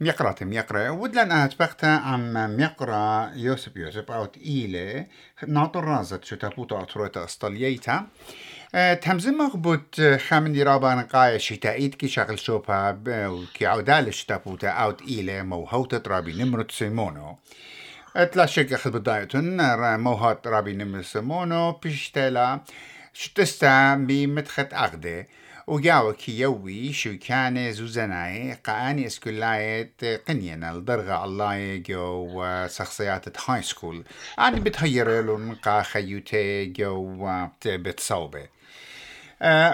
ميقرا ميقرا ودلن اتبقتا عم ميقرا يوسف يوسف. أوت إيلي ناطر رازت شو تابوتا أطروتا أسطليتا أه، تهمزم مغبوت خامن دي رابا نقايا شتايت كي شغل شوبا وكي عودال شتابوتا أوت إيلي موهوتا رابي نمرت سيمونو. أتلا شك أخذ بدايتون موهات رابي نمرت سيمونو. بيشتلا شتستا بمتخت أغدي وجاو كيوي شو كان زوزناي قاني اسكولايت قنينا الدرغة الله جو شخصيات هاي سكول. أنا بتهير لون قا خيوتي جو بتصوبة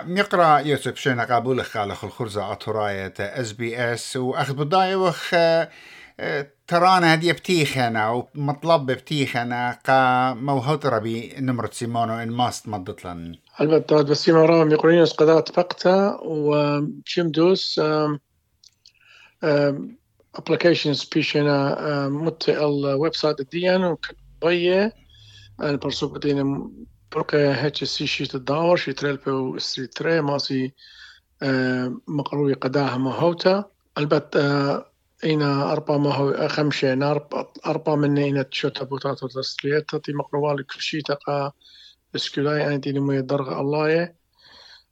ميقرأ يوسف شينا قابول خالخ الخرزة أطراية اس بي اس وأخذ بداية وخ ترانا هدي بتيخنا ومطلب بتيخنا قا موهوت ربي نمرة سيمونو إن ماست مضت البته بس ما رام يقولين قضاء فقطة وشمدوس ابلكيشنز بيشنا مت الويب سايت ديان وكبية أنا برسوب دينا برقة هيك سي شي تداور شي تريل بو ستري تري ماسي مقروي قداها مهوتا البته أربع ما هو خمسة أربع من إينا تشوتا بوتاتو تسليتا تي مقروالي كل شي تقا اسكولاي يعني دي مية درغة الله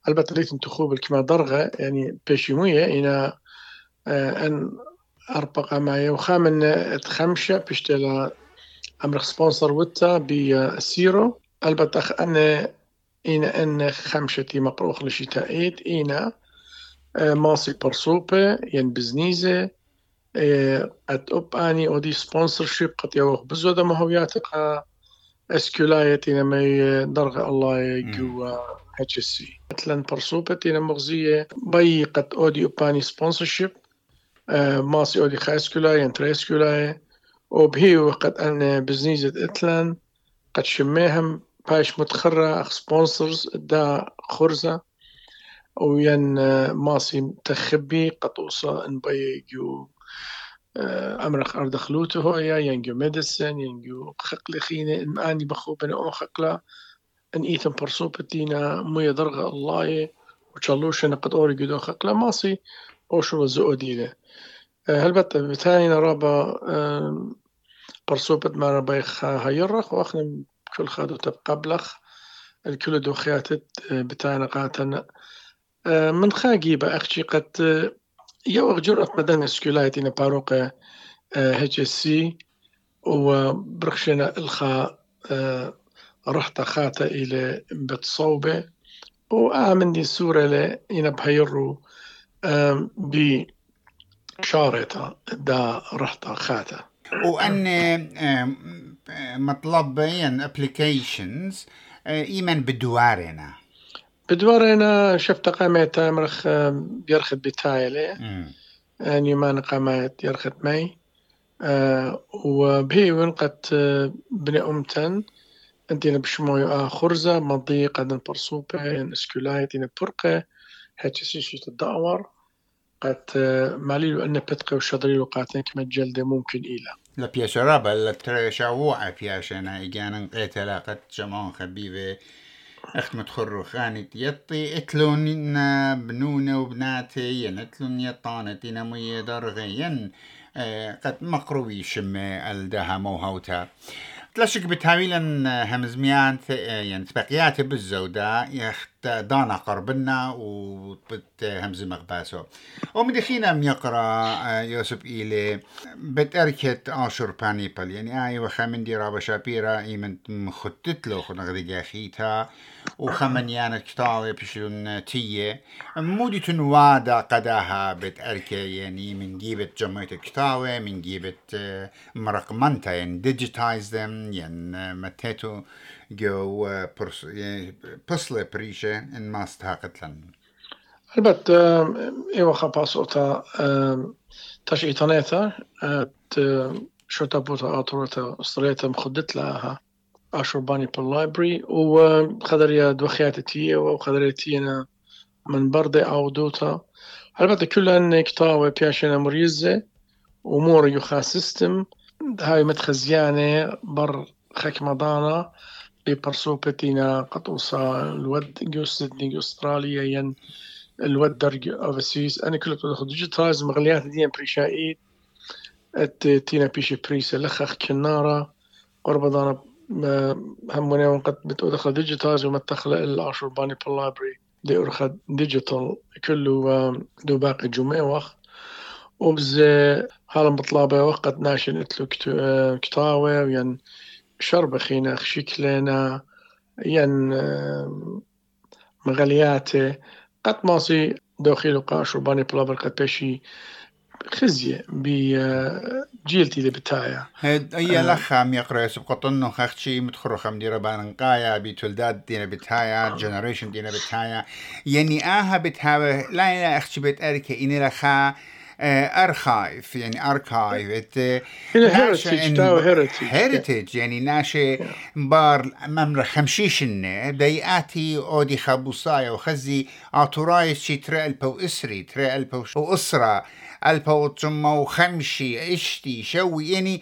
البته ريت انتخوب الكما درغة يعني بيشيموية إنا آه، أن أربقة معي وخامن تخمشة بيشتلا أمر سبونسر وتا بسيرو البته أن إنا أن خمشتي مقروخ لشتائيت إنا آه، ماسي برسوبة ين بزنيزة. آه، أت أب أني أودي سبونسر شيب قد يوخ بزودة مهوياتك اسكولايتي مي درغ الله جوا اتش اس سي مثلا برسوبتي مغزية. بيقت أودي اوباني سبونسرشيب ماسي أودي خاسكولاي انتري اسكولاي وبهي وقد أن بزنيزة إتلان قد شميهم. باش متخرة أخ سبونسرز دا خرزة. وين ماسي تخبي قد أوصى إن بيجو امرخ ينجو خقل خينة إن آني بخو بنا أو خقلا إن إيثن برسوبتينا مو درغة الله وشالوش أنا قد خقلا ماسي أو شو وزو دينا هلبت بتاينا رابا برسوبت ما رابا هيرخ وأخنا كل خادو تبقبلخ الكل دو خياتت بتاينا قاتنا. من خاقيبة أخشي قد يو جرأة مدن سكولايتي باروقة اتش اس سي وبرخشنا إلخا آه، رحت خاتا إلى بتصوبة وآمن دي سورة ل إنا بهيرو بشارتا دا رحت خاتا وأن مطلب بين ابليكيشنز آه، إيمن بدوارنا بدورنا شفت قامت مرخ بيرخد بتايلة أني ما نقامت يرخد مي أه وبهي ونقت بني أمتن أنتينا بشموي خرزة مضي قد برصوبة إسكولايت إن برقة هاتش سيشي تدور قد مالي أن بتقى وشضري وقاتن كما جلدة ممكن إلى. لا بياشا رابا لا ترى شعوعة بياشا أنا إيجانا قيتلا قد جمان خبيبة. أختمت خرو خانت يطي اتلون بنونة وبناتي إتلون يطانت نمي درغين آه، قد مقروي شمي ألدها موهوتا. تلاشك بتهاويلا همزميان يعني تبقيات بالزودة يخت دانا قربنا وبت همز مغباسو ومدخينا ميقرا آه، يوسف إيلي. بتأركت آشور بانيبل يعني آي وخمن دي رابا شابيرا إيمن مخطت له خنغ دي جاخيتها وخمن يانا كتاوي بشلون تية. مودي تنوادا قداها بتأركي يعني من جيبت جمعية كتاوي من جيبت آه، مرقمنتا يعني digitize them يعني متيتو. يعني بسلة بريشة إن ما استحقت لن البته إيوا خباس أوتا تاش إيتانيتا شو تابوتا آتورتا استريتا مخدت لها أشرباني باللايبري وخدريا دوخيات تي وخدريا من بردي أو دوتا البته كلها كتاوة بياشنا مريزة ومور يخا سيستم هاي متخزيانة بر خك مضانا ببرسوبتنا قطوسا الود جو سيدني أستراليا ين الود درج اوفسيس أنا كله تدخل ديجيتايز مغليات دي بريشايد أت تينا بيشي بريسا لخخ كنارة. قرب دانا هموني وقت بتدخل ديجيتايز وما تدخل الاشور باني باللايبرري دي ارخد ديجيتال كله دو باقي جمعة وقت وبز هالا مطلابة وقت ناشن إتلو كتاوة وين شرب خينا شكلنا ين مغلياتي قد ماسي دوخيلو قاش رباني بلابر قد بشي خزية بجيلتي اللي بتاعي. هاد اي آه. لخام يقرأ سبقطنو خختشي متخرو خم ديرا بانقايا بتولداد دينا بتايا جنريشن دينا بتايا يعني آها بتهاوي لا لا اختشي بيت اركي إني لخا ارخايف يعني اركايف هيريتج يعني ناشي بار ممر خمشيشن دياتي أودي خابوصايا وخزي اعترايس شي ترى البو اسري ترى البو البوتشما وخمشي اشتي شوي يعني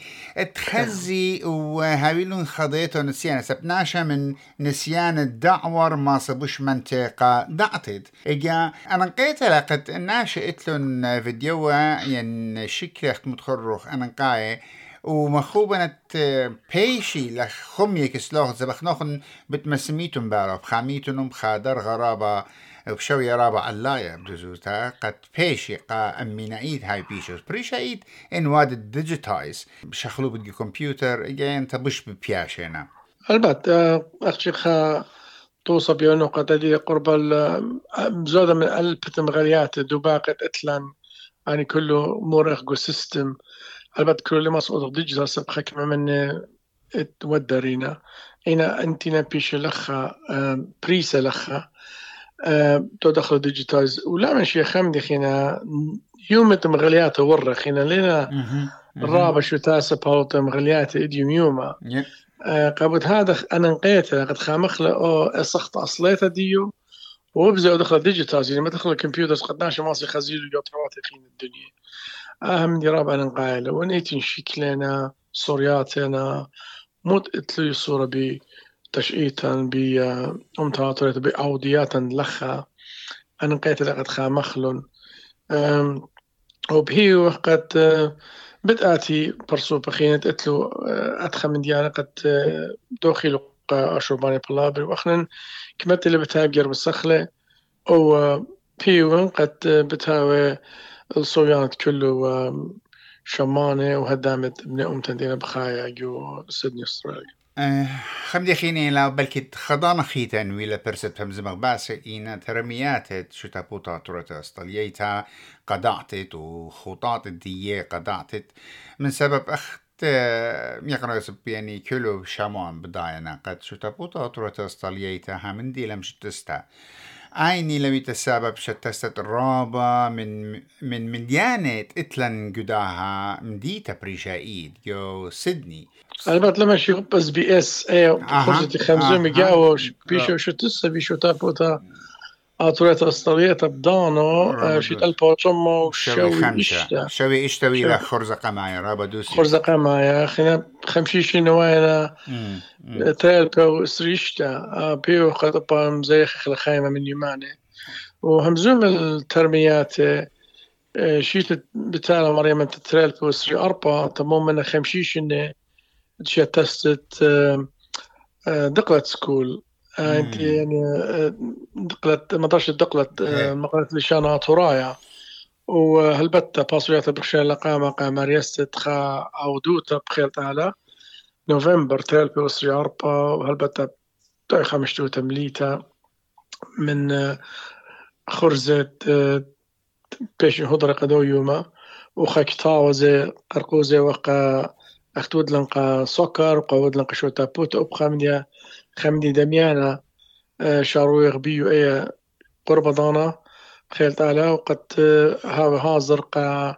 تخزي وهابيلون خضيتو نسيان. سبناشا من نسيان الدعور ما صبوش منطقة دعتد اجا أنا نقيت لقد ناشا اتلون فيديو ين شكل متخرخ أنا نقاي. ومخوبنة بيشي لخمي كسلوخ زبخنوخن بتمسميتون بارو بخاميتون بخادر غرابة. بشوي رابع علاية بزوزتا قد بيشي قا أمينايد هاي بيشوز. بريشايد إن واد الديجيتايز بشخلو بدي كمبيوتر إجاين تبش ببياشينا. البت أخشي خا توصى بيونو قد دي قرب زودة من ألبت مغاليات دوباقة إتلان. يعني كله مور إخجو سيستم البت كله صوت ديجيتال سبخة كما من تودرينا إنا أنتنا بيش لخا بريسا لخا. تدخل ديجيتايز. ولا من شي خمدي خينا يوم مغليات ورا خينا لنا الرابع شو تاسا باوتا مغليات اديوم يوما آه، قبل هذا أنا نقيت قد خامخ أو اسخت أصليته ديو وبزا دخل ديجيتايز يعني ما دخل الكمبيوتر قد ناشا ماسي خزيل يوتروات خين الدنيا. اهم دي رابع أنا نقايله. ونيتين شكلنا صورياتنا مت اتلي صورة بي. تشئيتا بأمتاطرة بأوديات لخا. أنا قيت لقد خامخل وبهي وقد بدأتي برسو بخينة إتلو أدخل من ديانا قد دوخي أشرباني بلابر. وأخنا كمت اللي بتاجر بالسخلة و بيو قد بتاوي الصويانة كله شمانة وهدامت ابن أم تندينا بخايا جو سيدني أستراليا. خمدي خيني لا بلكي خضانا خيتن ويلا برست هم زمغ باس إينا ترميات شو تابوتا تورتا أستليتا قدعتت وخطاط الدية قدعتت. من سبب أخت يقرأ يعني كلو شامان بداينا قد شو تابوتا تورتا أستليتا هم دي لم تستا. عيني لم يتسبب شتست الرابة من من مليانة إتلن قداها مديتا بريشايد يو سيدني. البته لما شي بس بي إس اي خمسة ميجاوش بيشو شو تسا بيشو تابوتا. اطوريتا اسطريتا بدانو شي تلبو تشمو شوي اشتا شوي اشتا ويلا خرزقة معايا رابا دوسي خرزقة معايا خينا خمشيشي نواينا تلبو سريشتا بيو خطبا مزيخ خلخايمة من يماني وهمزوم الترميات شيت بتاع مريم أنت تريل بوسري أربعة. تمام من خمشيشن شي تستت دقلت سكول. أنت يعني دقلت مدرسة دقلت مقالة لشانة ترايا وهلبت باسويات برشان لقامة قامة ريستت خا عودوتا بخير تعالى نوفمبر تيل بيوسري أربا وهلبت تاي خمشتو تمليتا من خرزة بيش هدر قدو يوما وخاكتاوة زي قرقوزي وقا أختود لنقا سكر وقود لنقا شو تابوت أب خمديا خمدي دميانا آه، شارو يغبيو أي قرب ضانا خيل تعالى وقد آه، هاو هازر قا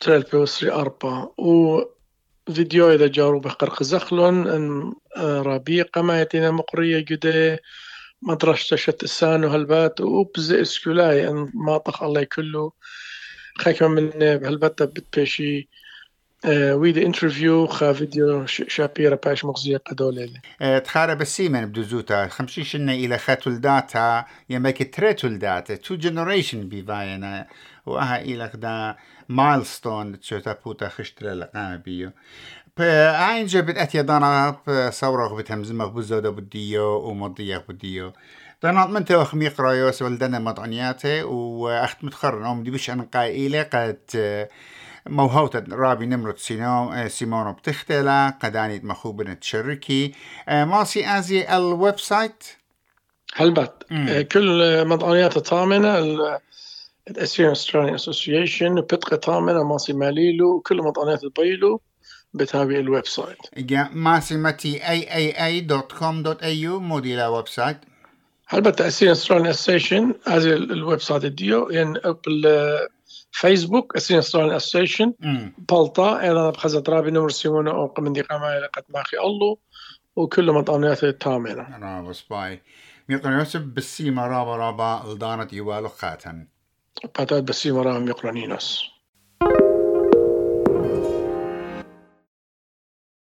تريل بيوسري أربا. و فيديو إذا جارو بقرق زخلون أن آه، ربيقة ما يتينا مقرية جدا مدرسة شت السان وهالبات وبز إسكولاي إن ما طخ الله كله. خايك من هالبات بتبشي ويد انترفيو خا فيديو شابيرا باش مغزية قدولة تخارى بسيمن بدوزوتا. خمشي شنا إلى خاتل داتا يماك تريتل داتا تو جنريشن بيفاينا وأها إلى دا مايلستون تشوتا بوتا خشتر لقام بيو. عين جبت أتيا دانا صورة بتهمزمك بزودة بديو ومضية بديو دانات من توخ ميقرا يوس ولدنا مطعنياتي. وأخت متخرن أم دي بش أن قائلة قد موهوتة رابي نمرت سيمونو بتختلا قداني مخوبنا تشركي ماسي أزي الويب سايت هلبت كل مطعنيات الثامنة الاسيان استراليان اسوسيشن بتقى ثامنة ماسي ماليلو وكل مطعنيات البيلو بتابع الويب سايت ماسي متي aaa.com.au مودي لا ويب سايت البته اسيان استراليان اسوسيشن هذا الويب سايت ديو يعني بالفيسبوك اسيان استراليان اسوسيشن بلطا أنا بخزت رابي نمر سيمونا أو من دي قمايل قد ماخي الله وكل مطعنيات الثامنة رابا سباي ميقن يوسف بالسيما رابا رابا الدانت يوالو خاتن باتات بسيما رابا ميقرنينوس